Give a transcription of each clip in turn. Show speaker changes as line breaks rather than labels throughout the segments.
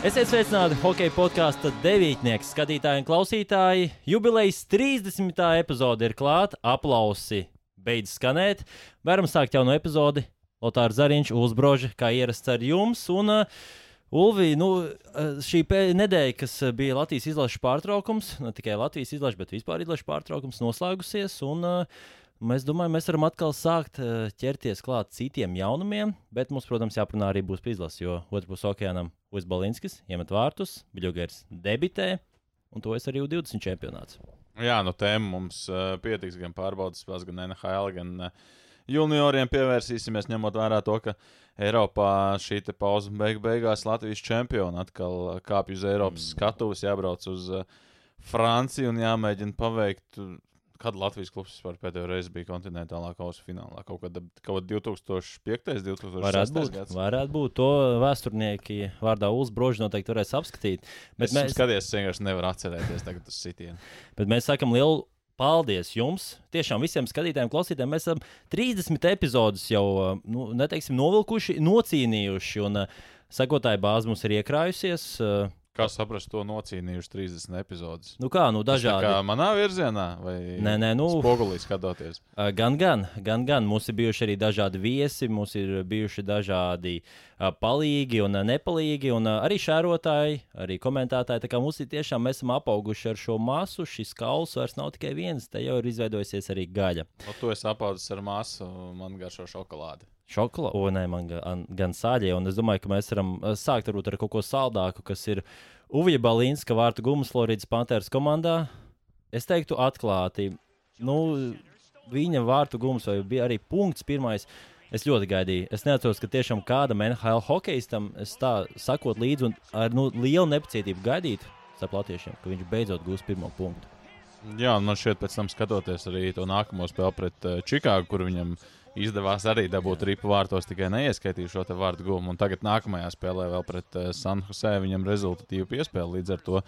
Esiet sveicināti hokeja podkāstu devītnieki, skatītāji un klausītāji. Jubilejas 30. epizode ir klāta, aplausi beidz skanēt. Varam sākt jaunu epizodi. Lotārs Zariņš, Uzbroža, kā ierasts ar jums. Un, uh, Ulvi, nu, uh, šī nedēļa, kas bija Latvijas izlaša pārtraukums, ne tikai Latvijas izlaša, bet vispār izlaša pārtraukums, noslēgusies. Un, uh, Mēs domājam, mēs varam atkal sākt uh, ķerties klāt citiem jaunumiem, bet mums, protams, jāparunā arī būs pizlas, jo otrpus okeānam Uzbalinskis iemet vārtus, Bļūgers debitē, un to es arī U20 čempionāts.
Jā, no nu, tēma mums uh, pietiks gan pārbaudas spēles, gan NHL, gan uh, junioriem pievērsīsimies, ņemot vērā to, ka Eiropā šī pauze beig beigās Latvijas čempioni atkal kāpj uz Eiropas mm. skatuves, jābrauc uz Franciju un jāmēģina paveikt Kad Latvijas klubs vispār pēdējo reizi bija kontinentālā kausa finālā? Kaut kad, kaut 2005. 2006.
Varētu būt, gads. varētu būt. To vēsturnieki vārdā Ulsbrožs noteikti varēs apskatīt.
Bet es mēs skaties, es vienkārši nevaru atcerēties tagad uz sitienu.
Bet mēs sakam lielu paldies jums, tiešām visiem skatītājiem, klausītājiem. Mēs esam 30 epizodus jau nu, neteiksim, novilkuši, nocīnījuši, un uh, sekotāja bāze mums ir iekrājusies. Uh,
Kā saprast to nocīnījuši 30 epizodus?
Nu kā, nu dažādi.
Kā manā virzienā vai
nē, nē, nu,
spogulī skatoties?
Gan, gan, gan, gan. Mums ir bijuši arī dažādi viesi, mums ir bijuši dažādi uh, palīgi un uh, nepalīgi, un uh, arī šērotāji, arī komentētāji. Tā kā mums ir tiešām, mēs esam apauguši ar šo masu, šis kauls vairs nav tikai viens, te jau ir izveidojusies arī gaļa.
O, tu esi apaudzis ar masu, man garšo šokolādi
nē, man gan, gan sāļie. Un es domāju, ka mēs varam eh, sākt varbūt, ar kaut ko saldāku, kas ir Uvija Balīnska vārtu gumijas Floridas Panthers komandā. Es teiktu atklāti, nu, viņa vārtu gumijas vai bija arī punkts pirmais. Es ļoti gaidīju. Es neatceros, ka tiešām kādam NHL hokeistam, es tā sakot līdzi un ar nu, lielu nepacietību gaidītu starp latviešiem, ka viņš beidzot gūs pirmo punktu.
Jā, man šķiet, pēc tam skatoties arī to nākamo spēli pret uh, Čikāgu, kur viņam viņa izdevās arī dabūt ripu vārtos, tikai neieskaitīju šo vārdu guvumu. Tagad nākamajā spēlē vēl pret uh, San Jose viņam rezultatīvu piespēli. Līdz ar to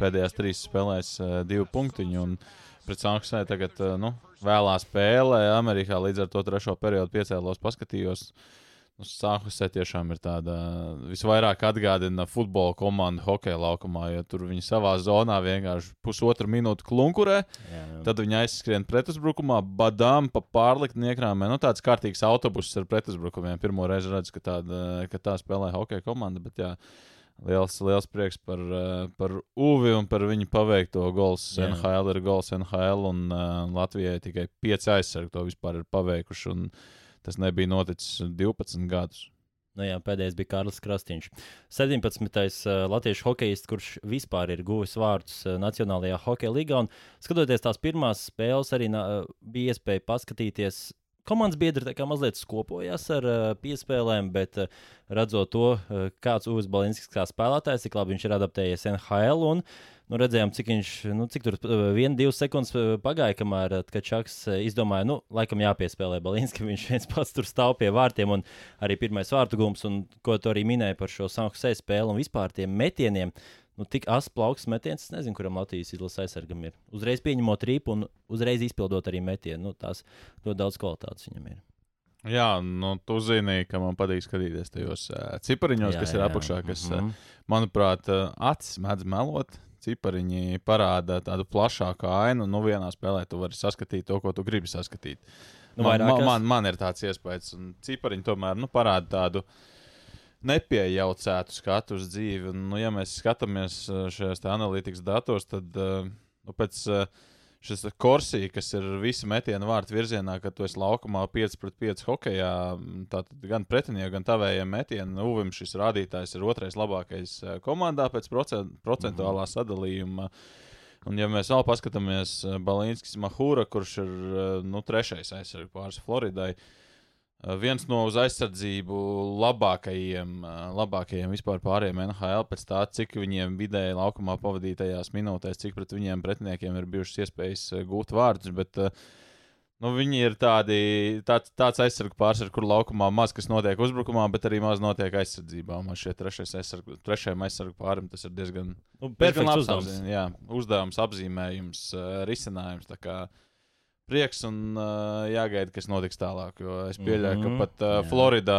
pēdējās trīs spēlēs uh, divu punktiņu. Un pret San Jose tagad uh, nu, vēlā spēlē Amerikā. Līdz ar to trešo periodu piecēlos, paskatījos. Uh, Nu, Sākusē tiešām ir tāda visvairāk atgādina futbola komandu hokeja laukumā, jo tur viņi savā zonā vienkārši pusotru minūti klunkurē. Jā, jā. Tad viņi aizskrien pretuzbrukumā, badām pa pārliktni iekrāmē. Nu, tāds kārtīgs autobuss ar pretuzbrukumiem. Pirmo reizi redzu, ka, tāda, ka tā spēlē hokeja komanda. Bet, jā, Liels, liels prieks par, par Uvi un par viņu paveikto gols. Jā. NHL ir gols NHL, un uh, Latvijai tikai pieci aizsargi to vispār ir paveikuši. Un, uh, Tas nebija noticis 12 gadus.
Nu jā, pēdējais bija Kārlis Krastīņš. 17. Uh, latviešu hokejists, kurš vispār ir guvis vārdus uh, Nacionālajā hokeja līgā. Skatoties tās pirmās spēles, arī uh, bija iespēja paskatīties. Komandas biedri mazliet skopojās ar uh, piespēlēm, bet uh, redzot to, uh, kāds Uvis Balinskis kā spēlētājs, cik labi viņš ir adaptējies NHL. Un, uh, nu, redzējām, cik viņš, nu, cik tur uh, viena, divas sekundes uh, pagāja, kamēr uh, Kačaks izdomāja, nu, laikam jāpiespēlē Balīns, ka viņš viens pats tur stāv pie vārtiem un arī pirmais vārtu gums, un ko tu arī minēji par šo Sanktpēteras spēli un vispār tiem metieniem. Nu, tik asps plauks metiens, es nezinu, kuram Latvijas izlases aizsargam ir. Uzreiz pieņemot rīpu un uzreiz izpildot arī metienu. Nu, tās ļoti daudz kvalitātes viņam ir.
Jā, nu, tu zini, ka man patīk skatīties tajos uh, cipariņos, jā, kas jā, ir apakšā, kas, mm -hmm. uh, manuprāt, uh, acis mēdz melot cipariņi parāda tādu plašāku ainu. Nu, vienā spēlē tu vari saskatīt to, ko tu gribi saskatīt. Nu, man, man, man, man ir tāds iespējas, un cipariņi tomēr nu, parāda tādu nepiejaucētu skatu uz dzīvi. Un, nu, ja mēs skatāmies uh, šajos analītikas datos, tad uh, nu, pēc. Uh, šis korsī, kas ir visi metienu vārtu virzienā, kad tu esi laukumā 5 pret 5 hokeja, tātad gan pretinieku, gan tavējiem metienu. Uvim šis rādītājs ir otrais labākais eh, komandā pēc procent, procentuālā mhm. sadalījuma. Un, ja mēs vēl paskatāmies, eh, Balīnskis Mahūra, kurš ir eh, nu, trešais aizsargs pāris Floridai, uh, Eh, viens no uz aizsardzību labākajiem, eh, labākajiem vispār pārējiem NHL, pēc tā, cik viņiem vidēji laukumā pavadītajās minūtēs, cik pret viņiem pretiniekiem ir bijušas iespējas eh, gūt vārdus. Bet, nu, viņi ir tādi, tāds, tāds aizsargu pārsvars, kur laukumā maz kas notiek uzbrukumā, bet arī maz notiek aizsardzībā. Man šķiet, trešais aizsargu, trešajam aizsargu pārim tas ir diezgan,
nu, diezgan labs
uzdevums. Jā, uzdevums, apzīmējums, risinājums. Prieks un uh, jāgaida, kas notiks tālāk. Es pieļauju, mm -hmm. ka pat uh. Floridā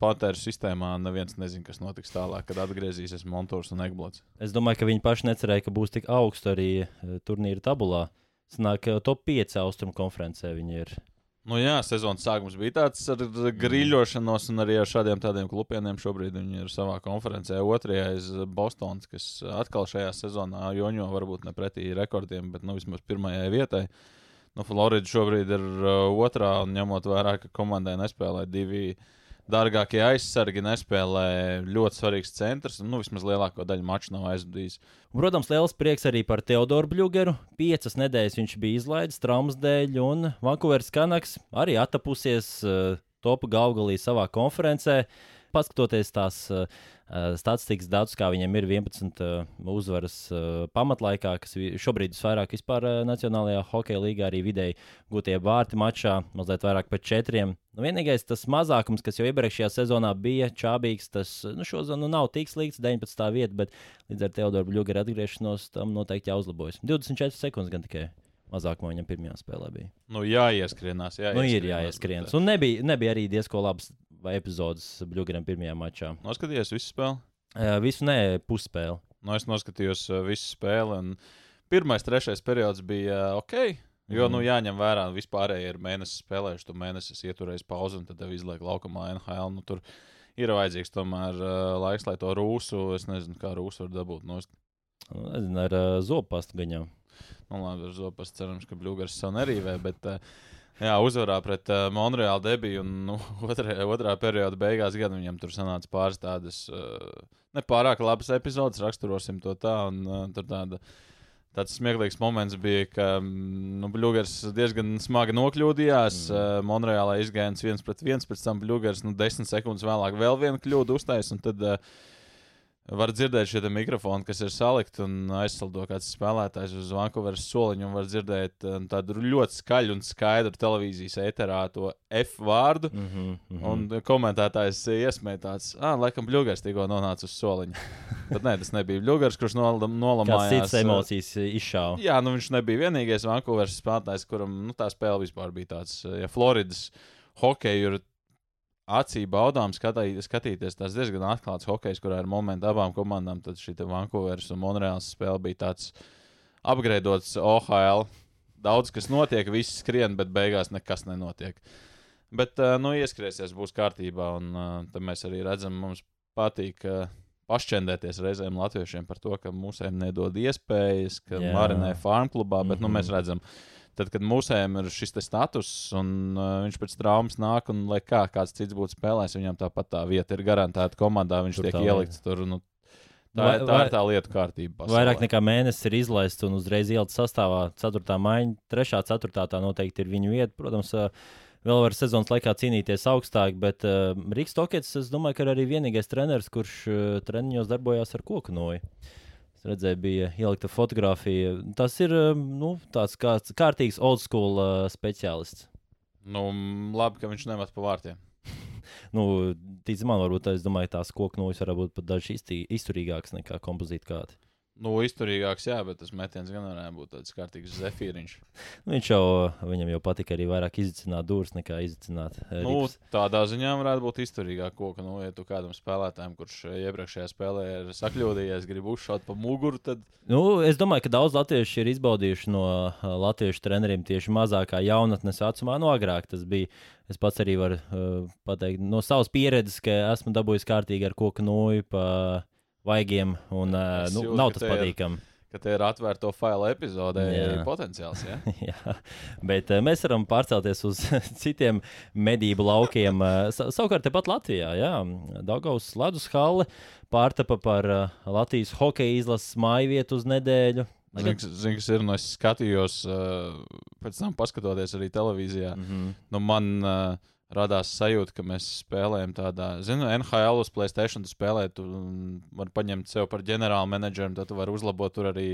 patēru sistēmā neviens nezina, kas notiks tālāk, kad atgriezīsies Montūrs un Egblots.
Es domāju, ka viņi paši necerēja, ka būs tik augsts arī eh, turnīra tabulā. Sanāk, top 5 austrumu konferencē viņi ir.
Nu jā, sezonas sākums bija tāds ar grīļošanos, un arī ar šādiem tādiem klupieniem šobrīd viņi ir savā konferencē. Otrajā ir Bostons, kas atkal šajā sezonā joņo varbūt ne pretī rekordiem, bet nu, vismaz pirmajai vietai. Nu, Florida šobrīd ir uh, otrā, un ņemot vērā, ka komandai nespēlē divi dārgākie aizsargi, nespēlē ļoti svarīgs centrs, un nu, vismaz lielāko daļu maču nav aizvadījis.
Protams, liels prieks arī par Teodoru Bļūgeru. Piecas nedēļas viņš bija izlaidis traumas dēļ, un Vankūveras Kanaks arī atapusies uh, topu gaugalī savā konferencē. Paskatoties tās uh, statistikas datus, kā viņiem ir 11 uh, uzvaras uh, pamatlaikā, kas šobrīd visvairāk vispār uh, Nacionālajā hokeja līgā arī vidēji gūtie vārti mačā, mazliet vairāk par četriem. Nu, vienīgais tas mazākums, kas jau iepriekšējā sezonā bija čābīgs, tas nu, šodien nu, nav tik slikts, 19. vieta, bet līdz ar Teodoru Bļūgeru atgriešanos tam noteikti jāuzlabojas. 24 sekundes gan tikai mazāk, viņam pirmajā spēlē bija.
Nu, jāieskrienās, jāieskrienās.
Nu, ir jāieskrien. Un nebija, nebija arī diezko labs vai epizodes Bļūgeram pirmajā mačā.
Noskatījies visu spēli?
Uh, visu ne pusspēli.
Nu, es noskatījos uh, visu spēli. un Pirmais, trešais periods bija uh, ok. Jo,
Mhm.
nu, jāņem vērā, ka vispārēji ir mēnesis spēlējuši, tu mēnesis ieturējis pauzi un tad tev izliek laukumā NHL. Nu, tur ir vajadzīgs tomēr uh, laiks, lai to rūsu, es nezinu, kā rūsu var dabūt. No,
Nu, Nezinu, ar uh, zopastu gaņām.
nu, labi, ar zopas cerams, ka Bluegers savu nerīvē, bet uh, jā, uzvarā pret uh, Monreālu debiju un nu, otrā, otrā perioda beigās gan viņam tur sanāca pāris tādas uh, nepārāk labas epizodes, raksturosim to tā. Un, uh, tur tāda, tāds smieklīgs moments bija, ka mm, nu, Bluegers diezgan smagi nokļūdījās. Mm. Uh, Monreālā izgājiens viens pret viens, pēc tam Bluegers nu, desmit sekundes vēlāk vēl vienu kļūdu uztaisīja. Var dzirdēt šo mikrofonu, kas ir salikts un aizsaldo kāds spēlētājs uz Vankūveras soliņa. Var dzirdēt uh, tādu ļoti skaļu un skaidru televīzijas ēterā to F vārdu.
Mm -hmm, mm -hmm.
Un komentētājs iesmēja tāds, ah, laikam, Bluegers tikko nonāca uz soliņa. Bet nē, tas nebija Bluegers, kurš
Kāds
nolamājās.
cits emocijas uh, izšāva.
Jā, nu viņš nebija vienīgais Vankūveras spēlētājs, kuram nu, tā spēle vispār bija tāds. Ja Floridas hokeja ir acī baudām skatī, skatīties, tas diezgan atklāts hokejs, kurā ir momenti abām komandām, tad šī Vankūveras un Monreāls spēle bija tāds apgraidots OHL. Daudz kas notiek, viss skrien, bet beigās nekas nenotiek. Bet, uh, nu, ieskriesies, būs kārtībā, un uh, tad mēs arī redzam, mums patīk. Uh, Pašķendēties reizēm latviešiem par to, ka mūsēm nedod iespējas, ka
Jā.
marinē farm klubā, bet mm -hmm. nu,
Mhm.
mēs redzam, tad, kad mūsējiem ir šis status, un uh, viņš pēc traumas nāk, un lai kā kāds cits būtu spēlējis, viņam tāpat tā vieta ir garantēta komandā, viņš
Tur
tiek ielikts tur. Nu, tā,
Vai-
tā ir tā lietu kārtība. pasaulē.
Vairāk nekā mēnesis ir izlaists un uzreiz ielikt sastāvā 4. maiņa, 3. 4. tā noteikti ir viņa vieta. Protams, ā, vēl var sezonas laikā cīnīties augstāk, bet uh, Rīgas Tokets, es domāju, ka ir arī vienīgais treneris, kurš uh, treniņos darbojās ar koku noju. Redzēju, bija ielikta fotografija. Tas ir ā, nu, tāds kāds, kārtīgs old school uh, speciālists.
Nu, labi, ka viņš nemet pa vārtiem.
Nu, tic man, varbūt es domāju, tās koku nojas var būt pat dažs izturīgāks nekā kompozīta kāda.
Nu, izturīgāks, jā, bet tas metiens gan varētu būt tāds kārtīgs zefīriņš.
Nu, viņš jau, viņam jau patika arī vairāk izicināt dūrus nekā izicināt uh,
Nu, tādā ziņā varētu būt izturīgāk, ko, ka, nu, ja tu kādam spēlētājam, kurš iepriekšējā spēlē ir sakļūdījies, grib uzšaut pa muguru, tad
Nu, es domāju, ka daudz latviešu ir izbaudījuši no uh, latviešu treneriem tieši mazākā jaunatnes vecumā. No agrāk tas bija. Es pats arī varu uh, pateikt no savas pieredzes, ka esmu dabūjis kārtīgi ar koku noju pa vaigiem. Un, uh, nu,
jūtu,
nav tas
ir-
patīkami.
ka te ir atvērto failu epizodē
Jā.
potenciāls. Ja?
Jā, bet uh, mēs varam pārcelties uz citiem medību laukiem. Uh, sa savukārt, tepat Latvijā, Jā, Daugaus Ledus Halle pārtapa par uh, Latvijas hokeja izlases māju vietu uz nedēļu. Lai gan-
Zinu, zin, kas ir. Nu, es skatījos, uh, pēc tam paskatoties arī televīzijā. Mm.
Mhm.
Nu, man uh, radās sajūta, ka mēs spēlējam tādā, zinu, NHL uz Playstation. Tu spēlē, tu mm, vari paņemt sev par ģenerālu menedžeru, tad tu vari uzlabot tur arī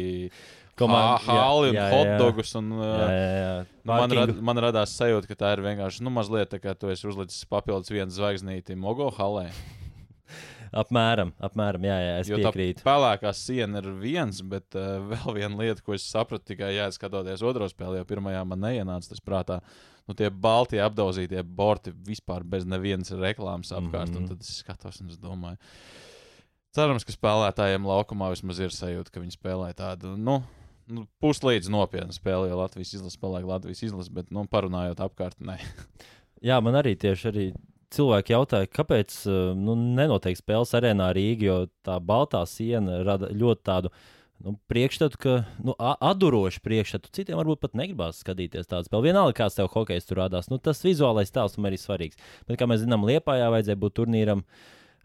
jā,
hāli un
jā, jā.
hotdogus. Un, uh,
Jā, jā, jā.
Nu, man, rad, man radās sajūta, ka tā ir vienkārši nu, mazliet tā, kā tu esi uzlicis papildus vienu zvaigznīti Mogo halē.
apmēram, apmēram, jā, jā es
Jo
piekrītu.
pelēkā siena ir viens, bet uh, vēl viena lieta, ko es sapratu tikai jāskatoties otro spēli, jo pirmajā man neienāca tas prātā. Nu, tie balti apdauzītie borti vispār bez nevienas reklāmas apkārt. Mm. -hmm. Tad es skatos un es domāju, cerams, ka spēlētājiem laukumā vismaz ir sajūta, ka viņi spēlē tādu. Nu, Nu, Puslīdz nopietnu spēli, jo Latvijas izlase paliek Latvijas izlase, bet, nu, parunājot apkārt, nē.
Jā, man arī tieši arī cilvēki jautāja, kāpēc uh, nu, nenotiek spēles arēnā Rīgā, jo tā baltā siena rada ļoti tādu. Nu, priekšstatu, ka nu, atdurošu priekšstatu. Citiem varbūt pat negribās skatīties tādu spēli. Vienalga, kāds tev hokejs tur rādās. Nu, tas vizuālais tēls tam arī svarīgs. Bet, kā mēs zinām, Liepājā vajadzēja būt turnīram.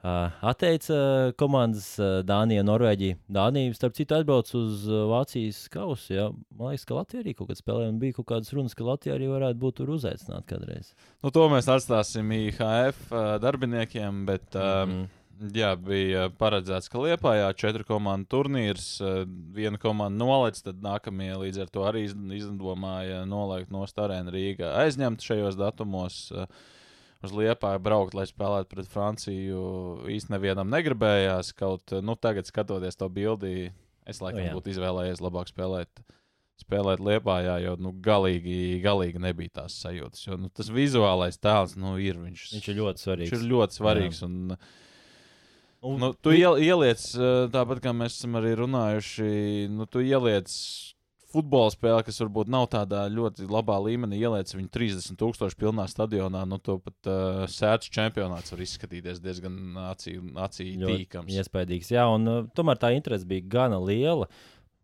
Uh, atteica komandas uh, Dānija, Norvēģija. Dānija, starp citu, atbrauc uz uh, Vācijas kausu. Ja? Man liekas, ka Latvija arī kaut kad spēlēja, un bija kaut kādas runas, ka Latvija arī varētu būt tur uzaicināta kādreiz.
Nu, to mēs atstāsim IHF uh, darbiniekiem, bet um,
Mhm.
Jā, bija paredzēts, ka Lietpājā četru komandu turnīrs, eh, viena komanda nolaiž, tad nākamie līdz ar to arī iz- izdomāja nolikt no Starēna Rīgā. Aizņemt šajos datumos eh, uz Lietpāju braukt, lai spēlētu pret Franciju. Īsti nevienam negribējās, kaut eh, nu, tagad skatoties to bildi, es laikam
Nu jā.
būtu izvēlējies labāk spēlēt. Spēlēt Lietpājā, jo nu, galīgi, galīgi nebija tās sajūtas. Jo, nu, tas vizuālais tēls nu, ir. Viņš,
Viņš ir ļoti svarīgs.
viņš ir ļoti svarīgs. Un,
Un,
Nu, tu iel, ieliec, tāpat kā mēs esam arī runājuši, nu, tu ieliec futbola spēli, kas varbūt nav tādā ļoti labā līmenī, ieliec viņu 30,000 pilnā stadionā. Nu, to pat uh, sēdes čempionāts var izskatīties diezgan acī, acī tīkams.
iespaidīgs. Jā, un uh, tomēr tā interese bija gana liela.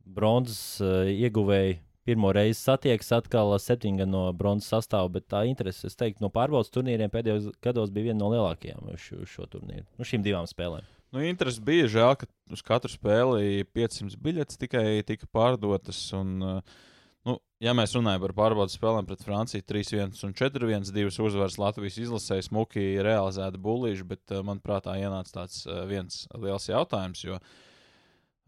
Bronzas uh, ieguvēji pirmo reizi satiekas atkal septiņu no bronzas sastāvā, bet tā interese, es teiktu, no pārbaudas turnīriem pēdējos gados bija viena no lielākajām uz šo, uz šo turnīru. Nu, šīm divām spēlēm.
Nu, interesi bija žēl, ka uz katru spēli 500 biļetes tikai tika pārdotas. Un, uh, nu, ja mēs runājam par pārbaudas spēlēm pret Franciju, 3-1 un 4-1, divas uzvaras Latvijas izlasē, smuki realizēta bullīša, bet, uh, manuprāt, tā ienāca tāds uh, viens liels jautājums. Jo,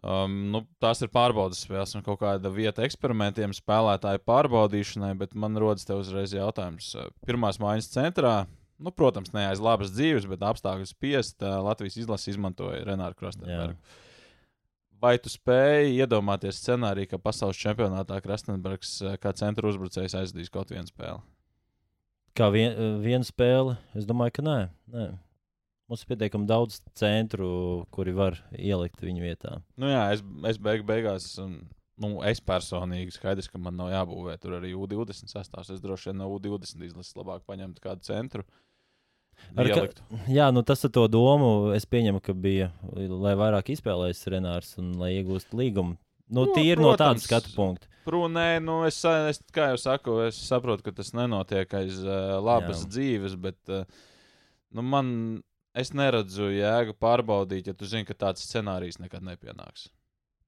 Um, nu, tās ir pārbaudas spēles un kaut kāda vieta eksperimentiem, spēlētāju pārbaudīšanai, bet man rodas te uzreiz jautājums. Uh, Pirmās mājas centrā, nu, protams, ne aiz labas dzīves, bet apstākļu spiest, uh, Latvijas izlase izmantoja Renāru Krastenbergu. Vai tu spēji iedomāties scenāriju, ka pasaules čempionātā Krastenbergs uh, kā centra uzbrucējs aizdīs kaut vienu spēli?
Kā vien, viena spēle, es domāju, ka nē. nē. Mums ir pietiekami daudz centru, kuri var ielikt viņu vietā.
Nu, jā, es, es beig, beigās, nu, es personīgi skaidrs, ka man nav jābūvē tur arī U20 sastāvs. Es droši vien no U20 izlases labāk paņemtu kādu centru.
Ar ka-
Ieliktu.
Jā, nu tas ar to domu es pieņemu, ka bija, lai vairāk izspēlējas Renārs un lai iegūstu līgumu. Nu,
Nu,
tīri no tāda
protams.
skatu punkta.
Prūnē, nu, es, es, kā jau saku, es saprotu, ka tas nenotiek aiz uh, labas.
Jā.
dzīves, bet uh, nu, man, es neredzu jēgu pārbaudīt, ja tu zini, ka tāds scenārijs nekad nepienāks.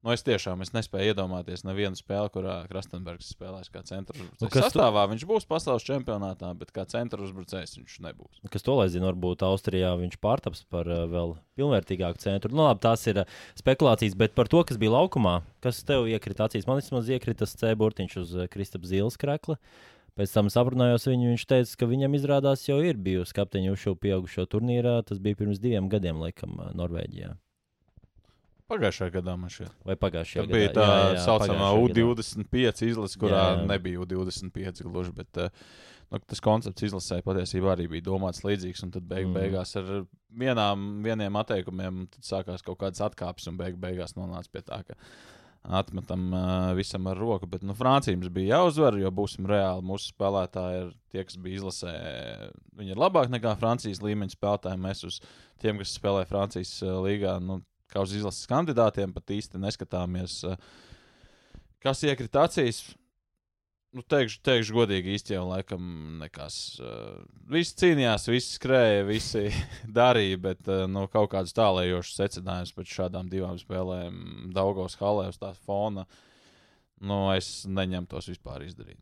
Nu, es tiešām es nespēju iedomāties nevienu spēli, kurā Krastenbergs spēlēs kā centra uzbrucējs.
Nu, kas tu-
sastāvā viņš būs pasaules čempionātā, bet kā centra uzbrucējs viņš nebūs.
Kas to lai zina, varbūt Austrijā viņš pārtaps par uh, vēl pilnvērtīgāku centru. Nu, labi, tās ir uh, spekulācijas, bet par to, kas bija laukumā, kas tev iekrita acīs, man vismaz iekrita tas C burtiņš uz uh, Kristapta Zīles krekla. Pēc tam saprunājos viņu, viņš teica, ka viņam izrādās jau ir bijusi kapteiņa uz šo pieaugušo turnīrā. Tas bija pirms diviem gadiem, laikam, Norvēģijā.
Pagājušajā gadā man šķiet.
Vai pagājušajā
Tā bija tā
Jā, jā,
saucamā
pagājušajā gadā.
U25 izlase, kurā
Jā,
jā, nebija U25 gluži. Bet, uh, nu, tas koncepts izlasē patiesībā arī bija domāts līdzīgs. Un tad beig,
Mm.
beigās ar vienām, vieniem atteikumiem sākās kaut kādas atkāpes, un beig, beigās nonāca pie tā, ka atmetam uh, visam ar roku. Bet nu, Francija mums bija jāuzvar, jo būsim reāli. Mūsu spēlētāji ir tie, kas bija izlasē. Viņi ir labāki nekā Francijas līmeņa spēlētāji. Mēs uz tiem, kas spēlē Francijas uh, līgā, nu, kā uz izlases kandidātiem, pat īsti neskatāmies. Uh, kas iekrita acīs? Nu, teikšu, teikšu godīgi, jau laikam nekas. Uh, visi cīnījās, visi skrēja, visi darīja, bet uh, nu, kaut kādus tālējošus secinājumus pēc šādām divām spēlēm, Daugos Halē uz tās fona. Nu, es neņemu tos vispār izdarīt.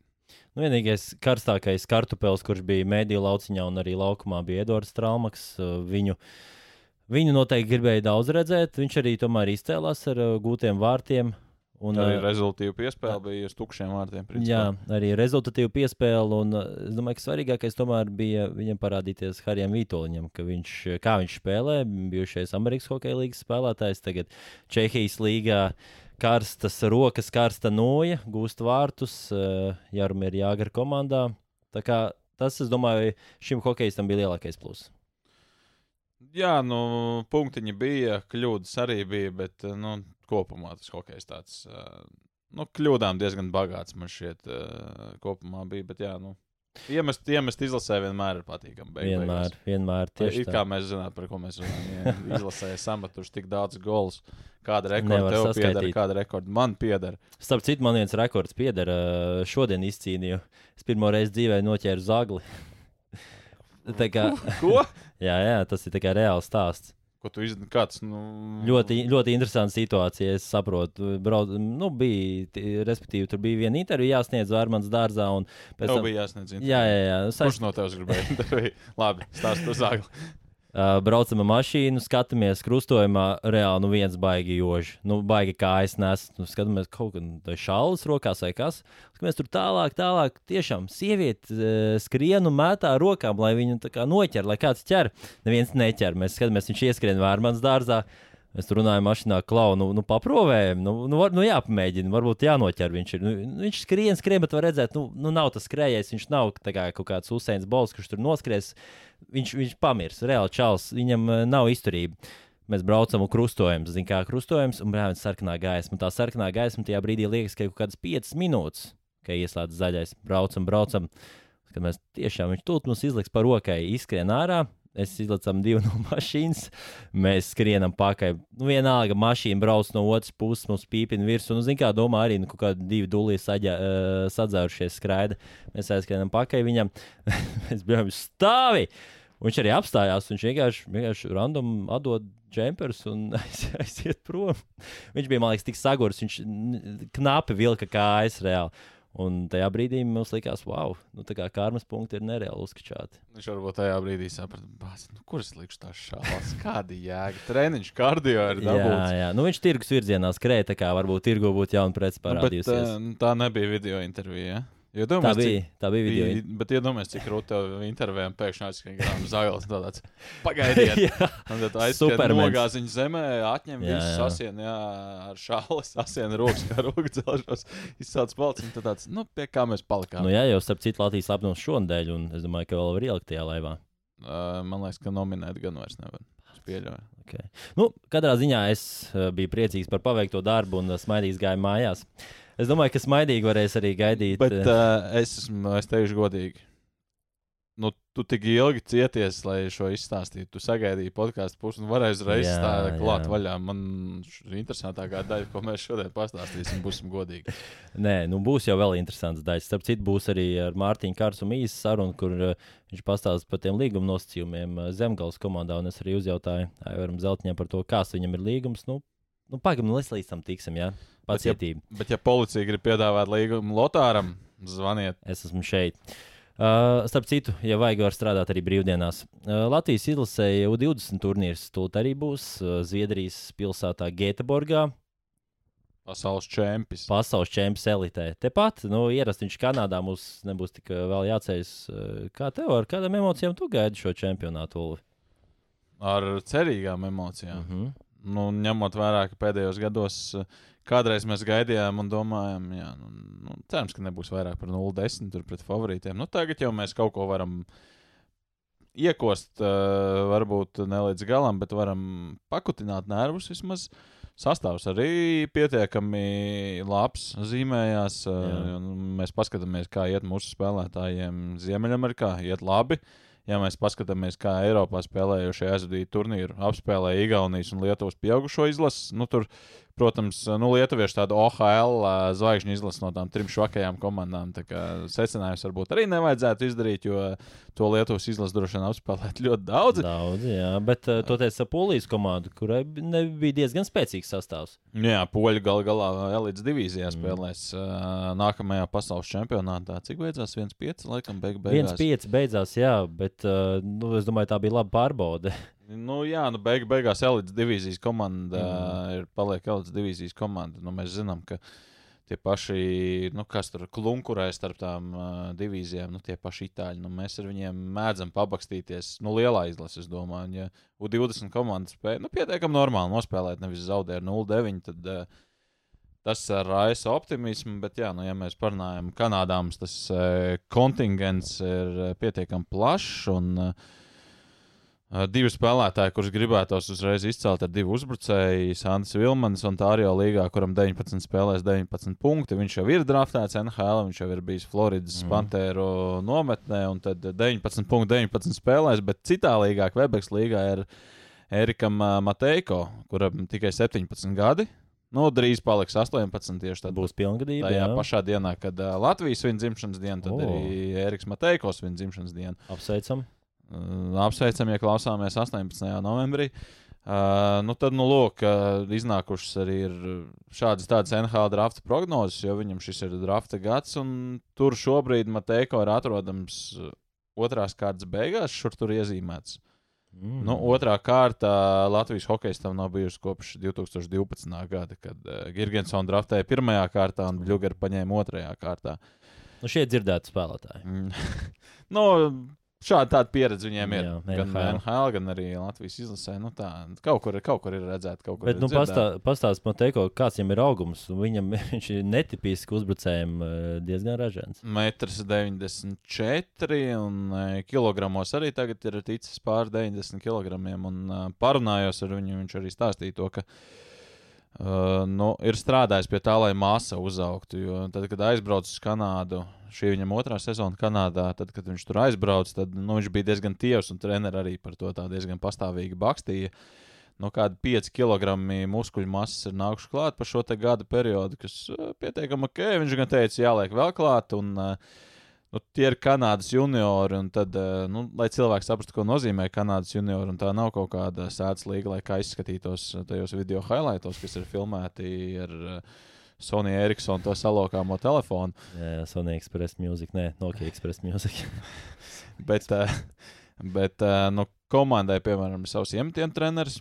Nu, vienīgais karstākais kartupēlis, kurš bija mēdīņu lauciņā un arī laukumā, bija Edvards Strāmaks. Uh, Viņu, viņu noteikti gribēja daudz redzēt. Viņš arī tomēr izcēlās ar uh, gūtiem vārtiem.
Un, arī rezultātu piespēle bija uz tukšiem vārtiem. Principā.
Jā, arī rezultātu piespēle. Un es domāju, ka svarīgākais tomēr bija viņam parādīties Harijam Vitoļņam, ka viņš, kā viņš spēlē, bijušais Amerikas Hokeja līnijas spēlētājs, tagad Čehijas līgā. Karstas rokas, karsta noja, gūst vārtus, Jarumir Jāgara komandā. Tā kā tas, es domāju, šim hokeistam bija lielākais pluss.
Jā, nu, punktiņi bija, kļūdas arī bija, bet nu, kopumā tas hokejs tāds. Nu, kļūdām diezgan bagāts man šķiet, kopumā bija. Bet, jā, nu, Iemest, iemest izlasē vienmēr ir patīkami. Beig,
vienmēr, beigās. vienmēr. Tieši
tā. Kā mēs zinām, par ko mēs runājam. Izlasē sametuši tik daudz golus. Kāda rekorda tev pieder, kāda rekorda man pieder.
Starp citu, man viens rekords pieder. Šodien izcīnīju. Es pirmo reizi dzīvē noķēru zagli. tā kā,
ko?
Jā, jā, tas ir reāls stāsts.
Ko tu izdarīji? Kāds? Nu...
Ļoti, ļoti interesanta situācija. Es saprotu, brauc, nu, bija, respektīvi, tur bija viena intervija jāsniedz Vērmans dārzā.
Pēc tam bija jāsniedz intervija.
Jā, jā, jā.
Saist... Kurš no tevis gribēja? Labi, stāst uz zāgli.
Uh, braucam ar mašīnu, skatāmies krustojumā, reāli nu viens baigi joži. Nu, baigi kā es nesu. Nu, skatāmies, kaut kāda šālas rokās vai kas. Mēs tur tālāk, tālāk. Tiešām sieviete uh, skrien un mētā rokām, lai viņu noķer, lai kāds ķer. Neviens neķer. Mēs skatāmies, viņš ieskrien vērmans dārzā. Mēs tur runājam, mašīnā, klau, nu, nu paprovējam, nu, nu, var, nu jāpamēģina, varbūt jānoķer. Viņš, ir, nu, viņš skrien, skrien, bet var redzēt, nu, nu nav tas skrējējs, viņš nav kā kaut kāds Usains Bols, kurš tur noskries. Viņš, viņš pamirs, reāli čels, viņam uh, nav izturība. Mēs braucam un krustojam, zinām, kā krustojums, un brāļs sarkanā gaisma. Tā sarkanā gaisma tajā brīdī liekas, ka ir kaut kādas 5 minūtes, kad ieslēdz zaļais. Braucam, braucam. Kad mēs tiešām viņš tūlīt mums izliks par rokai, izskrien ārā, es izlaižam divu no mašīnas, mēs skrienam pakaļ. Nu, vienalga, mašīna brauc no otras puses, mums pīpina virsū. Nu, Zinām, kā domā, arī nu, kādi divi dūlī saģē, uh, sadzērušies skraida. Mēs aizskrienam pakaļ viņam, mēs bijām stāvi. Viņš arī apstājās, viņš vienkārši, vienkārši random atdod džemperus un aiziet prom. Viņš bija, man liekas, tik sagurs, viņš knapi vilka kājas reāli. Un tajā brīdī mums likās, wow, nu, tā kā karmas punkti ir nereāli uzskačāti.
Viņš varbūt tajā brīdī saprata, nu, kuras likšu tās šādas, kāda jēga. Treniņš, kardio ir dabūts.
Jā, jā. Nu, viņš tirgus virzienā skrēja, tā kā varbūt tirgu būtu jauna preci parādījusies.
Nu, bet, tā nebija video intervija. Ja?
Jo domāju, tā bija, cik, tā bija video.
Bija, bet iedomājieties, cik grūti tev intervijām pēkšņi aizskrien zāles. Tāds pagaidiet, tad aizskrien nogāziņu zemē, atņem jā, visu sasienu, jā, ar šāles, sasienu rokas, kā rokas dzelžos, izsāc palciņu. Tad tāds, nu, pie kā mēs palikām.
Nu jā, jau starp citu Latvijas lapnums šonadēļ, un es domāju, ka vēl var ielikt tajā laivā.
Uh, man liekas, ka nominēt gan vairs nevar.
Okay. Nu, katrā ziņā es biju priecīgs par paveikto darbu un smaidīgs gāju mājās. Uh, Es domāju, ka smaidīgi varēs arī gaidīt.
Bet uh, es, esmu, es teikšu godīgi. Nu, tu tik ilgi cieties, lai šo izstāstītu. Tu sagaidīji podkāstu pusi un varēji uzreiz tādā klāt vaļā. Man interesantākā daļa, ko mēs šodien pastāstīsim, būsim godīgi.
Nē, nu būs jau vēl interesants daļas. Starp citu, būs arī ar Mārtiņu Kārsumu īsa saruna, kur uh, viņš pastāstīs par tiem līguma nosacījumiem Zemgales komandā. Un es arī uzjautāju Aivaram Zeltņam par to, kāds viņam ir līgums. Nu, nu pagaidām, nu, līdz tam tiksim. Jā. Ja? Pacietību.
Bet, ja, bet, ja policija grib piedāvāt līgumu Lotāram, zvaniet.
Es esmu šeit. Uh, starp citu, ja vajag, var strādāt arī brīvdienās. Uh, Latvijas izlasēja U20 turnīrs. Tūlīt arī būs uh, Zviedrijas pilsētā Gēteborgā.
Pasaules čempions.
Pasaules čempions elitē. Tepat, nu, ierasti viņš Kanādā mums nebūs tik uh, vēl jāceļas. Uh, kā tev ar kādām emocijām tu gaidi šo čempionātu? Ulvi?
Ar cerīgām emocijām. Uh mhm. -huh. nu, ņemot vērā, ka pēdējos gados uh, Kādreiz mēs gaidījām un domājām, jā, nu, nu, cerams, ka nebūs vairāk par 0,10 pret favorītiem. Nu, tagad jau mēs kaut ko varam iekost, uh, varbūt ne līdz galam, bet varam pakutināt nervus vismaz. Sastāvs arī pietiekami labs, zīmējās. Uh, mēs paskatāmies, kā iet mūsu spēlētājiem Ziemeļamerikā. Iet labi. Ja mēs paskatāmies, kā Eiropā spēlējušie aizvadīja turnīru, apspēlēja Igaunijas un Lietuvas pieaugušo izlases, nu, tur Protams, nu, Lietuvieši tādu OHL zvaigžņu izlasi no tām trim švakajām komandām. Secinājums varbūt arī nevajadzētu izdarīt, jo to Lietuvas izlasi droši vien apspēlēt ļoti daudz.
Daudz, jā, bet uh, toties ar Polijas komandu, kurai bija diezgan spēcīgs sastāvs.
Jā, Poļi gal galā elites divīzijā mm. spēlēs uh, nākamajā pasaules čempionātā. Cik beidzās? 1-5, laikam, beig beigās.
1-5 beidzās, jā, bet uh, nu, es domāju, tā bija laba pārbaude.
Nu, jā, nu, beig, beigās elites divīzijas komanda mm. ir paliek elites divīzijas komanda. Nu, mēs zinām, ka tie paši, nu, kas tur klunkurē starp tām uh, divīzijām, nu, tie paši itāļi, nu, mēs ar viņiem mēdzam pabakstīties. Nu, lielā izlase, es domāju, un, ja U20 komanda spēja, nu, pietiekami normāli nospēlēt, nevis zaudēt 0-9, tad uh, tas raisa optimismu, bet, jā, nu, ja mēs parunājam, Kanādā mums tas uh, kontingents ir pietiekami plašs. Un, uh, Divi spēlētāji, kurus gribētos uzreiz izcelt, ir divi uzbrucēji. Sandrs Vilmans un Tārio līgā, kuram 19 spēlēs 19 punkti. Viņš jau ir draftēts NHL, viņš jau ir bijis Floridas mm. Pantēru nometnē, un tad 19 punkti 19 spēlēs, bet citā līgā, Kvebeks līgā, ir Erikam Mateiko, kuram tikai 17 gadi. Nu, drīz paliks 18. Tieši tad
būs pilngadība.
Tajā jā. pašā dienā, kad uh, Latvijas svin dzimšanas diena, tad oh. arī Eriks Mateiko svin dzimšanas dienu.
Apsveicam!
Apsveicam, ja klausāmies 18. novembrī. Uh, nu tad, nu, lūk, uh, iznākušas arī ir šādas tādas NHL drafta prognozes, jo viņam šis ir drafta gads, un tur šobrīd Mateiko ir atrodams otrās kārtas beigās, šur tur iezīmēts. Mm. Nu, otrā kārta Latvijas hokeistam nav bijusi kopš 2012. gada, kad uh, Gigantsons draftēja pirmajā kārtā un Blueger paņēma otrajā kārtā.
Nu, šie dzirdēti spēlētāji.
Mm. nu, Šāda pieredze viņiem ir. Jā, gan NHL. NHL, gan arī Latvijas izlasē. Nu, tā, kaut, kur, kaut kur ir redzēta, kaut kur
Bet,
ir
nu, pastā, pastāst man teiko, kāds viņam ir augums. Viņam viņš ir netipisks uzbrucējiem diezgan ražants.
1,94 m un kilogramos arī tagad ir ticis pār 90 kg. Un parunājos ar viņu, viņš arī stāstīja to, ka uh, nu, ir strādājis pie tā, lai masa uzaugtu. Jo tad, kad aizbraucu uz Kanādu, šī viņam otrā sezona Kanādā, tad, kad viņš tur aizbrauca, tad nu, viņš bija diezgan tievs un treneris arī par to diezgan pastāvīgi bakstīja. No nu, kāda 5 kg muskuļu masas ir nākuši klāt pa šo gada periodu, kas uh, pietiekami ok. Viņš gan teica, jāliek vēl klāt. Un, uh, Nu, tie ir Kanādas juniori, un tad, uh, nu, lai cilvēki saprastu, ko nozīmē Kanādas juniori, un tā nav kaut kāda sēdes līga, lai kā izskatītos tajos video highlightos, kas ir filmēti ar uh, Sonija Eriksona to salokāmo telefonu.
Jā, jā Sonija Express Music, nē, Nokia Express Music.
bet, bet nu, komandai, piemēram, ir savs iemetienu treneris.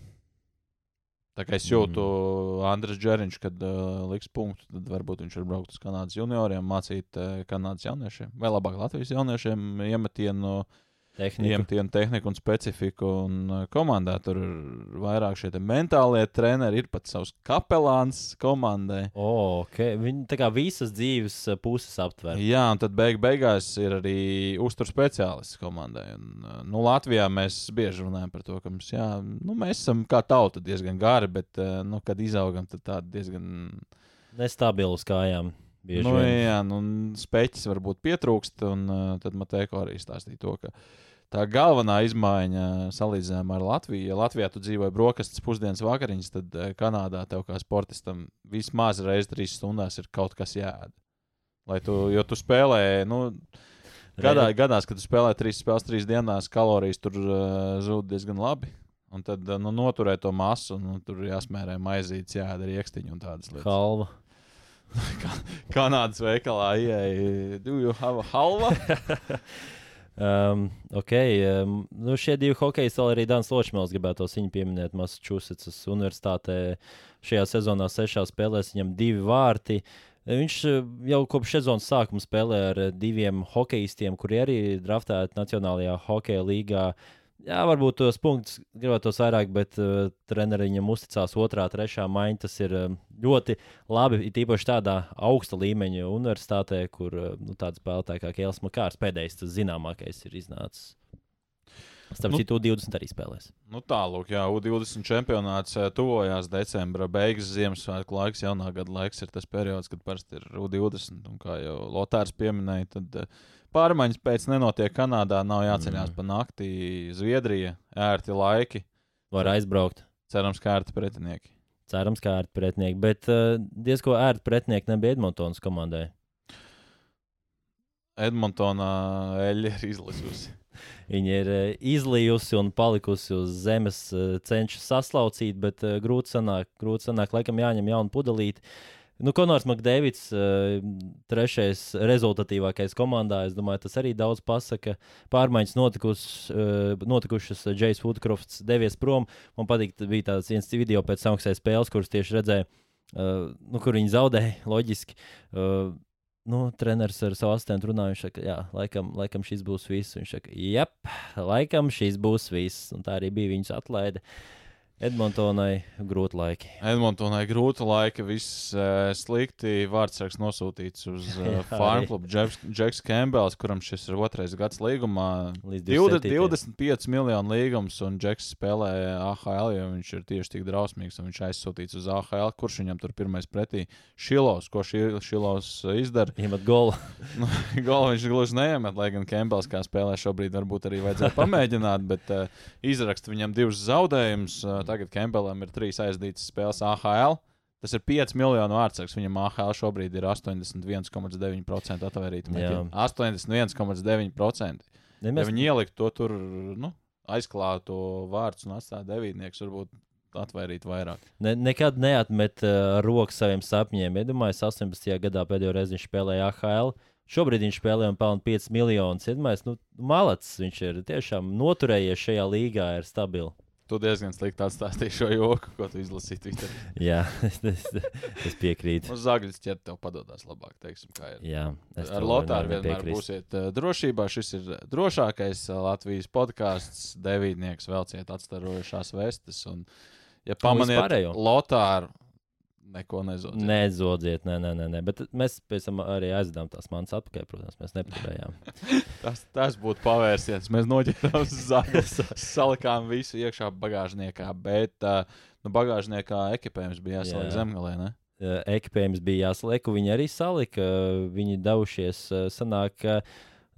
Tā kā es jūtu, mm. Andris Džeriņš, kad uh, liks punktu, tad varbūt viņš var braukt uz Kanādas junioriem, mācīt uh, Kanādas jauniešiem, vai labāk Latvijas jauniešiem iemetienu. Uh, tehniku. Iemetienu tehniku un specifiku. Un uh, komandā tur ir vairāk šie mentālie treneri, ir pat savs kapelāns komandai.
Oh, okay. Viņi tā kā visas dzīves uh, puses aptver.
Jā, un tad beig beigās ir arī uztur speciālists komandai. Un, uh, nu, Latvijā mēs bieži runājam par to, ka mums, jā, nu, mēs esam kā tauta diezgan gari, bet, nu, kad izaugam, tad tādi diezgan
nestabili uz kājām.
Nu, jā, nu, speķis varbūt pietrūkst, un uh, tad Matēko arī stāstīja to, ka tā galvenā izmaiņa salīdzinājumā ar Latviju. Ja Latvijā tu dzīvoji brokastis, pusdienas vakariņas, tad uh, Kanādā tev kā sportistam vismaz reizes trīs stundās ir kaut kas jāēd. Lai tu, jo tu spēlē, nu, gadā, gadās, kad tu spēlē trīs spēles trīs dienās, kalorijas tur uh, zūd diezgan labi. Un tad nu, noturēt to masu, un nu, tur jāsmērē maizītes, jāēd arī iekstiņu un tādas lietas.
Halva.
Kanādas veikalā ieeja, do you have a halva?
um, ok, um, nu šie divi hokeji vēl arī Dāns Ločmēls gribētu viņu pieminēt Massachusetts Universitātē. Šajā sezonā sešās spēlēs viņam divi vārti. Viņš uh, jau kopš sezonas sākuma spēlē ar diviem hokeistiem, kuri arī draftēti Nacionālajā hokeja līgā. Uh, Jā, varbūt tos punktus gribētos vairāk, bet uh, treneris viņam uzticās otrā, trešā maiņa. Tas ir uh, ļoti labi. It īpaši tādā augsta līmeņa universitātē, kur uh, nu, tāds spēlētājs kā Kēls Makārs pēdējais, tas zināmākais, ir iznācis. Starp citu, nu, 20 arī spēlēs.
Nu, Tālāk, jā, U20 čempionāts uh, tuvojās decembra beigas, Ziemassvētku laiks, jaunā gada laiks ir tas periods, kad parasti ir U20. Un kā jau Lotārs pieminēja, tad uh, Pārmaiņas pēc nenotiek Kanādā, nav jāceļās mm. pa naktī. Zviedrija, ērti laiki.
Var aizbraukt.
Cerams, ka ērti pretinieki.
Cerams, ka ērti pretinieki, bet uh, diezko ērti pretinieki nebija Edmontonas komandai.
Edmontonā eļļa ir izlikusi.
Viņa ir uh, izlījusi un palikusi uz zemes, uh, cenšas saslaucīt, bet uh, grūti sanāk, grūti sanāk, laikam jāņem jauna pudelīte. Nu, Konors Makdēvids, uh, trešais rezultatīvākais komandā. Es domāju, tas arī daudz pasaka. Pārmaiņas notikus, notikušas. Džejs Woodcrofts devies prom. Man patīk, bija tāds viens video pēc samaksājas spēles, kuras tieši redzēju, nu, kur viņi zaudēja. Loģiski. Nu, treneris ar savu asistentu runāja, viņš saka, jā, laikam, laikam šis būs viss. Viņš saka, jep, laikam šis būs viss. Un tā arī bija viņas atlaide. Uh, Edmontonai grūti laiki.
Edmontonai grūti laiki. Viss uh, slikti. Vārdsargs nosūtīts uz uh, farm klubu. Džeks Kembels, kuram šis ir otrais gads līgumā.
Līdz
20, 25 miljonu līgums, un Džeks spēlē AHL, jo viņš ir tieši tik drausmīgs. Viņš aizsūtīts uz AHL. Kurš viņam tur pirmais pretī? Šilovs. Ko Šilovs izdara?
Iemet golu.
nu, golu viņš gluži neiemet, lai gan Kembels kā spēlē šobrīd varbūt arī vajadzētu pamēģināt, bet uh, izrakst viņam divus zaudējumus. Uh, tagad Kempelam ir trīs aizdītas spēles AHL. Tas ir 5 miljonu vārdsargs. Viņam AHL šobrīd ir 81,9% atvērīta. 81,9%. Ja mēs... viņi ielikt to tur, nu, aizklātu vārdu un atstātu devītnieks, varbūt atvairīt vairāk.
Ne, nekad neatmet uh, roku saviem sapņiem. Iedomājieties, 18. gadā pēdējo reizi viņš spēlēja AHL. Šobrīd viņš spēlē un pelna 5 miljonus. Iedomājieties, nu, malacis viņš ir tiešām noturējies šajā līgā, ir stabils.
Tu diezgan slikti atstāstīji šo joku, ko tu izlasīji Twitterī.
Jā, es, es, piekrītu.
Uz zāģis ķert tev padodas labāk, teiksim, kā ir.
Jā,
Ar Lotāru vienmēr piekrīst. būsiet uh, drošībā. Šis ir drošākais uh, Latvijas podkāsts. Devītnieks velciet atstarojušās vestes. Un, ja pamaniet Lotāru, neko nezodziet.
Nezodziet, nē, nē, nē, nē. Bet mēs pēc tam arī aizdevām tās manas atpakaļ, protams, mēs nepaturējām.
tas, tas būtu pavērsiens. Mēs noķērām zāles, salikām visu iekšā bagāžniekā, bet uh, nu, bagāžniekā ekipējums bija jāsaliek Jā. zemgalē. Ne?
Ekipējums bija jāsaliek, viņi arī salika. Viņi devušies, sanāk, ka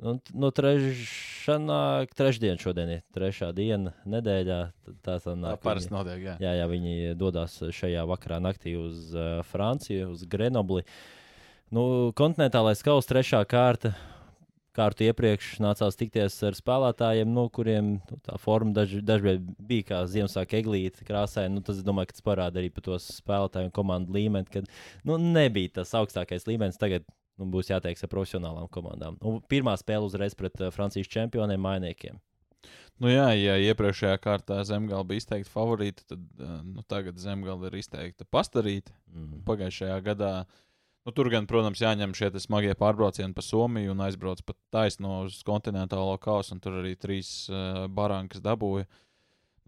Nu, no trešdienā, trešdien šodien ir trešā diena nedēļā. Tā tā nāk.
Tā parasti notiek, jā.
jā. Jā, viņi dodas šajā vakarā naktī uz uh, Franciju, uz Grenobli. Nu, kontinentālais kausa trešā kārta. Kārtu iepriekš nācās tikties ar spēlētājiem, no kuriem nu, tā forma daž, dažreiz bija kā Ziemassvētku eglīte krāsaina. Nu, tas, domāju, ka tas parāda arī par to spēlētāju un komandu līmeni, kad nu, nebija tas augstākais līmenis. Tagad nu, būs jāteiks ar profesionālām komandām. Un pirmā spēle uzreiz pret uh, Francijas čempioniem, mainiekiem.
Nu jā, ja iepriekšējā kārtā zemgala bija izteikti favorīti, tad uh, nu, tagad zemgala ir izteikti pastarīti. Mm -hmm. Pagājušajā gadā nu, tur gan, protams, jāņem šie smagie pārbraucieni pa Somiju un aizbrauc pat taisno uz kontinentālo kausu, un tur arī trīs uh, barankas dabūja. Uh,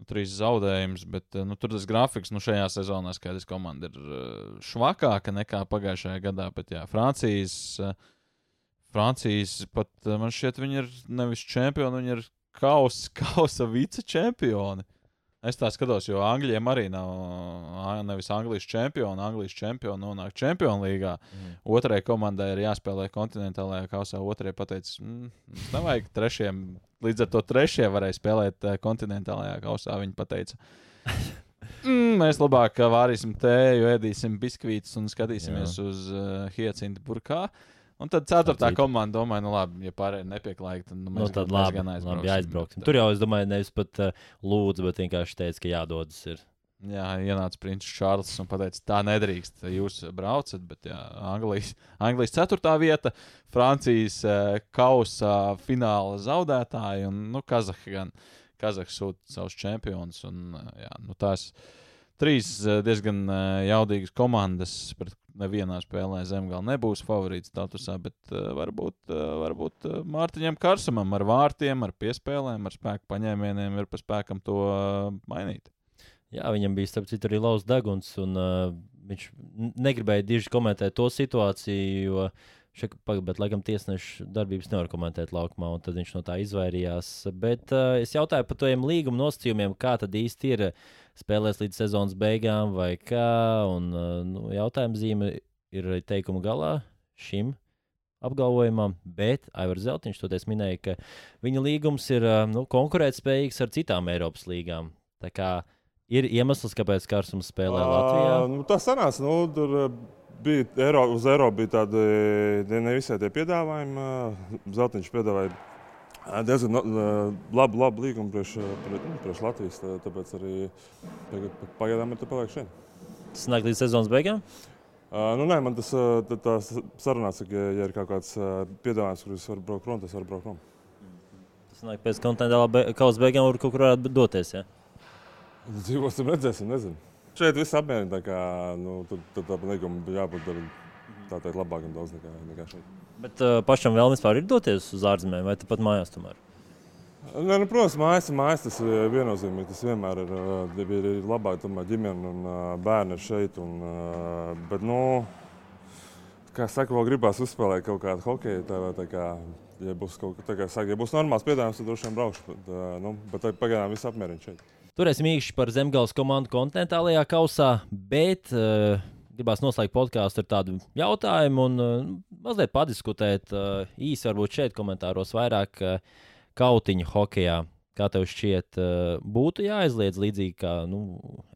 nu, trīs zaudējumus, bet nu, tur tas grafiks nu, šajā sezonā skaidrs, ka komanda ir uh, švakāka nekā pagājušajā gadā. Bet jā, Francijas, uh, Francijas pat man šķiet, viņi ir nevis čempioni, viņi ir kausa, kausa vice čempioni. Es tā skatos, jo Anglijam arī nav nevis Anglijas čempioni, Anglijas čempioni nonāk Čempionu līgā. Mm. Otrai komandai ir jāspēlē kontinentālajā kausā. Otrai pateica, mm, nevajag trešiem, līdz ar to trešie varēja spēlēt kontinentālajā kausā. Viņi teica, mm, mēs labāk vārīsim tēju, ēdīsim biskvītus un skatīsimies Jā. uz uh, Hiecinta burkā. Un tad ceturtā komanda domāja, nu labi, ja pārējie nepieklājīgi, tad nu, mēs
nu, tad labi, gan aizbrauksim. Labi, aizbrauksim. Tur jau es domāju, nevis pat uh, lūdzu, bet vienkārši teica, ka jādodas. Ir.
Jā, ienāca princis Čārlis un teica, tā nedrīkst. Jūs braucat, bet jā, Anglijas, Anglijas ceturtā vieta, Francijas uh, kausa fināla zaudētāji un nu, Kazahs gan. Kazahs sūta savus čempionus. Un, uh, jā, nu, tās trīs uh, diezgan uh, jaudīgas komandas, pret nevienā spēlē zemgala nebūs favorīts statusā, bet uh, varbūt, uh, varbūt uh, Mārtiņam Karsam ar vārtiem, ar piespēlēm, ar spēku paņēmieniem ir pa spēkam to mainīt.
Jā, viņam bija starp citu arī lauz deguns, un uh, viņš negribēja diži komentēt to situāciju, jo šeit, bet, laikam, tiesneša darbības nevar komentēt laukumā, un tad viņš no tā izvairījās. Bet uh, es jautāju par tiem līguma nosacījumiem, kā tad īsti ir. Spēlēs līdz sezonas beigām vai kā. Un, uh, nu, jautājuma zīme ir teikuma galā šim apgalvojumam, bet Aivars Zeltiņš toties minēja, ka viņa līgums ir uh, nu, konkurētspējīgs ar citām Eiropas līgām. Tā kā ir iemesls, kāpēc Kārsums spēlē Latvijā.
Uh, nu, tas sanāca, nu, tur bija Eiro, uz Eiropu bija tādi ne visai tie piedāvājumi. Zeltiņš piedāvāja diezgan labu, labu līgumu priekš, nu, priekš Latvijas. Tāpēc arī pagaidām ir paliek šeit.
Tas nāk līdz sezonas beigām?
Uh, nu, nē, man tas tā- tā sarunāts, ka, ja ir kaut kāds piedāvājums, kurš var braukt prom, tas var braukt prom.
Tas nāk pēc kontinentālā be kausa beigām, var kaut kur varētu doties. Ja?
Dzīvosim, redzēsim, nezinu. Šeit viss apmierina, nu, tad, tad tā līguma jābūt ar- tā teikt labākam daudz nekā, nekā šeit.
Bet uh, pašam vēl vispār ir doties uz ārzemēm, vai tepat mājās tomēr?
Nē, nu, protams, mājas, mājas tas ir viennozīmīgi. Tas vienmēr ir, ir, ir labāk, tomēr ģimene un bērni ir šeit. Un, bet, nu, kā saka, vēl gribās uzspēlēt kaut kādu hokeju. Tā, tā kā, ja būs kaut kā tāda, ja būs normāls piedāvājums, tad droši vien braukšu. Bet, nu, bet pagaidām viss apmierina šeit.
Turēsim īkšķi par zemgāles komandu kontinentālajā kausā, bet uh, gribās noslēgt podkāstu ar tādu jautājumu un uh, mazliet padiskutēt uh, īsi, varbūt šeit komentāros vairāk uh, kautiņu hokeja. Kā tev šķiet, uh, būtu jāaizliedz līdzīgi kā nu,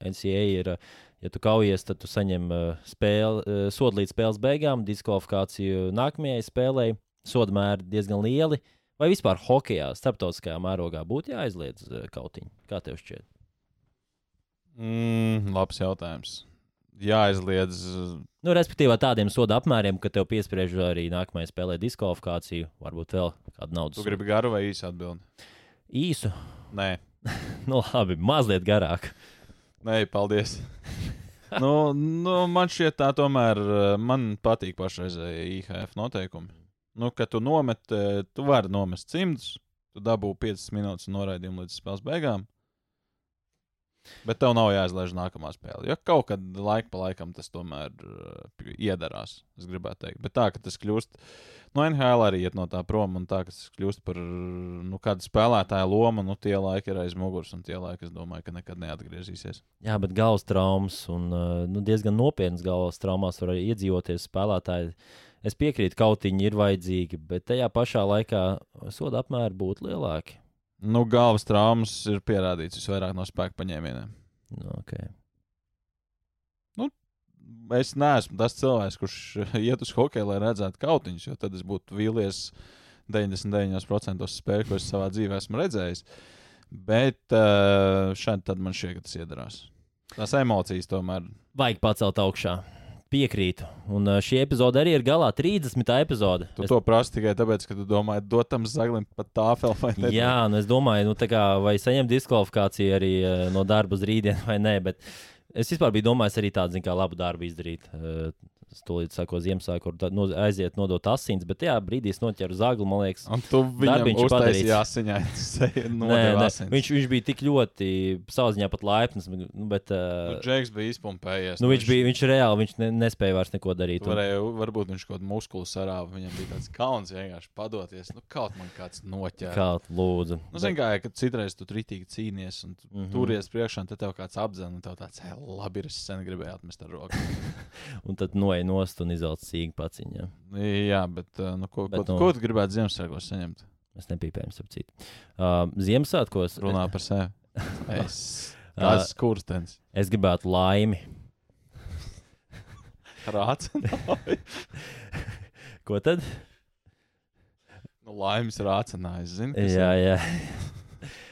NCA ir. Uh, Ja tu kaujies, tad tu saņem uh, spēli, uh, sodu līdz spēles beigām, diskvalifikāciju nākamajai spēlei. Soda mēri diezgan lieli. Vai vispār hokeja, starptautiskajā mērogā, būtu jāaizliedz uh, kautiņi? Kā tev šķiet?
Mm, labs jautājums. Jāizliedz.
Nu, respektīvi, tādiem soda apmēriem, ka tev piespriež arī nākamajai spēlē diskvalifikāciju, varbūt vēl kādu naudas
Tu gribi garu vai īsu atbildi?
īsu.
Nē,
Nu, labi, mazliet garāk.
Nē paldies. nu, nu, man šķiet, tā tomēr eh, man patīk pašreizējie IHF noteikumi. Nu, kad tu nomet, eh, tu vari nomest cimdus, tu dabū 5 minūtes noraidījumu līdz spēles beigām. Bet tev nav jāizlaiž nākamā spēle. Jo kaut kad laika pa laikam tas tomēr uh, iedarās. Es gribētu teikt. Bet tā, ka tas kļūst. No NHL arī iet no tā prom, un tā, ka tas kļūst par nu, kādu spēlētāju lomu. Nu, tie laiki ir aiz muguras, un tie laiki, es domāju, ka nekad neatgriezīsies.
Jā, bet galvas traumas un uh, nu, diezgan nopietnas galvas traumas var iedzīvoties spēlētāji. Es piekrītu, ka kautiņi ir vajadzīgi, bet tajā pašā laikā soda apmēri būtu lielāki.
Nu, galvas traumas ir pierādīts visvairāk no spēka paņēmieniem.
Nu, okay.
Es neesmu tas cilvēks, kurš iet uz hokeju, lai redzētu kautiņus, jo tad es būtu vīlies 99% spēku, ko es savā dzīvē esmu redzējis. Bet uh, šādi man šķiet, ka tas iedarās. Tās emocijas tomēr.
Vajag pacelt augšā. Piekrītu. Un uh, šī epizode arī ir galā 30. epizode.
Tu es... to prasi tikai tāpēc, ka tu domā, dot tam zaglim pat tāfeli vai ne.
Jā, nu es domāju, nu, kā, vai saņemt diskvalifikāciju arī uh, no darba uz rītdienu vai nē. Bet es vispār biju domājis arī tādu, kā labu darbu izdarīt. Stulīt sako Ziemassvētku, kur no, aiziet nodot asins, bet tajā brīdī es noķeru zagli, man liekas.
Un tu viņam uztaisīji asiņains.
nē, nē, viņš, viņš bija tik ļoti savā ziņā pat laipns. Nu, bet, uh,
Džeks bija izpumpējies.
Nu, viņš, bija, viņš reāli viņš ne, nespēja vairs neko darīt.
Varēja, varbūt viņš kaut kādu muskulu sarāva. Viņam bija tāds kauns vienkārši padoties. Nu, kaut man kāds noķēra.
Kaut lūdzu.
Nu, zin, kā, kad citreiz tu tritīgi cīnies un mm -hmm. turies priekšā, un tad tev kāds apzina, un tev tāds, labi, ir, es sen gribēju atmest ar roku.
un tad noej nost un izvelc sīgu paciņu.
Jā, bet, nu, ko, bet, ko, nu, ko tu gribētu Ziemassvētkos saņemt?
Mēs nepīpējam, ap citu. Uh, Ziemassvētkos
runā par sevi. Es esmu kurstens.
Es gribētu laimi.
Rācināju.
ko tad?
Nu, laimes rācinājis, zini?
Jā, jā.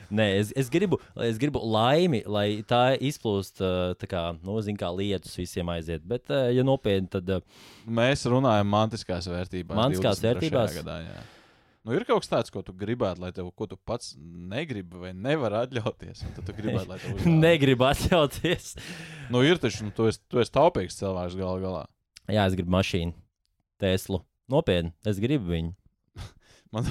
Nē, es, es, gribu, es gribu laimi, lai tā izplūst, tā kā, nu, zin, kā lietus visiem aiziet. Bet, ja nopietni, tad.
Mēs runājam mantiskās vērtībās.
Mantiskās vērtībās.
Gadā, jā. nu, ir kaut kas tāds, ko tu gribētu, lai tev, ko tu pats negribi vai nevari atļauties. Tad tu gribētu, lai tev
negribu atļauties.
nu, ir taču, nu, tu esi, tu esi taupīgs cilvēks gal galā.
Jā, es gribu mašīnu, Teslu. Nopietni, es gribu viņu.
Man,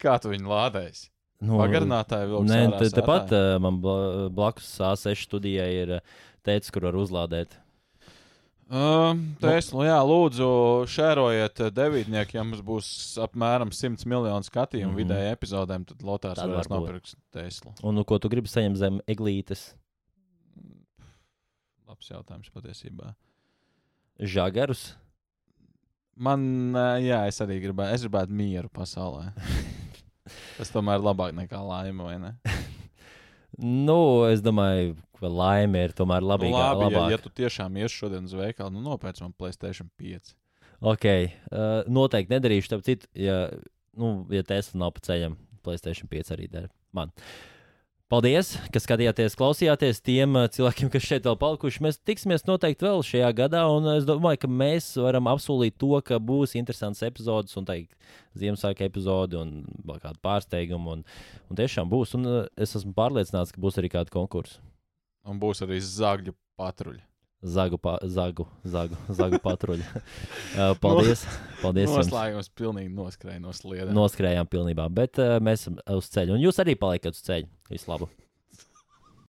kā tu viņu lādēsi?
Nu,
Pagarinātāji vēl
Nē, te, tepat uh, man blakus A6 studijai ir teicis, kur var uzlādēt.
Uh, Tesla, nu, jā, lūdzu, šērojiet devītnieku, ja mums būs apmēram 100 miljonu skatījumu mm -hmm. vidēji epizodēm, tad Lotārs
Tad
varēs
varbūt.
nopirkt Teslu.
Un nu, ko tu gribi saņemt zem eglītes?
Labs jautājums patiesībā.
Žagarus.
Man, jā, es arī gribētu, es gribētu mieru pasaulē. Tas tomēr ir labāk nekā laime, vai ne?
Nu, es domāju, ka laime ir tomēr
Nu,
labāka.
labi, ja,
labāk.
ja tu tiešām iesi šodien uz veikalu, nu nopērc man Playstation 5.
Ok, uh, noteikti nedarīšu. Tāpēc, ja, nu, ja Tesla nav pa ceļam, Playstation 5 arī dara. Man. Paldies, ka skatījāties, klausījāties tiem uh, cilvēkiem, kas šeit vēl palikuši. Mēs tiksimies noteikti vēl šajā gadā, un es domāju, ka mēs varam apsolīt to, ka būs interesants epizodes un teikt, Ziemassvētku epizode un vēl kāda pārsteiguma. Un, un tiešām būs, un uh, es esmu pārliecināts, ka būs arī kāda konkursa.
Un būs arī zāģu patruļi.
Zagu, pa, zagu, zagu, zagu patruļi. Uh, paldies! paldies.
Noslēgums pilnīgi noskrēja no sliedes.
Noskrējām pilnībā, bet uh, mēs esam uz ceļa. Un jūs arī paliekat uz ceļa. Visu labu!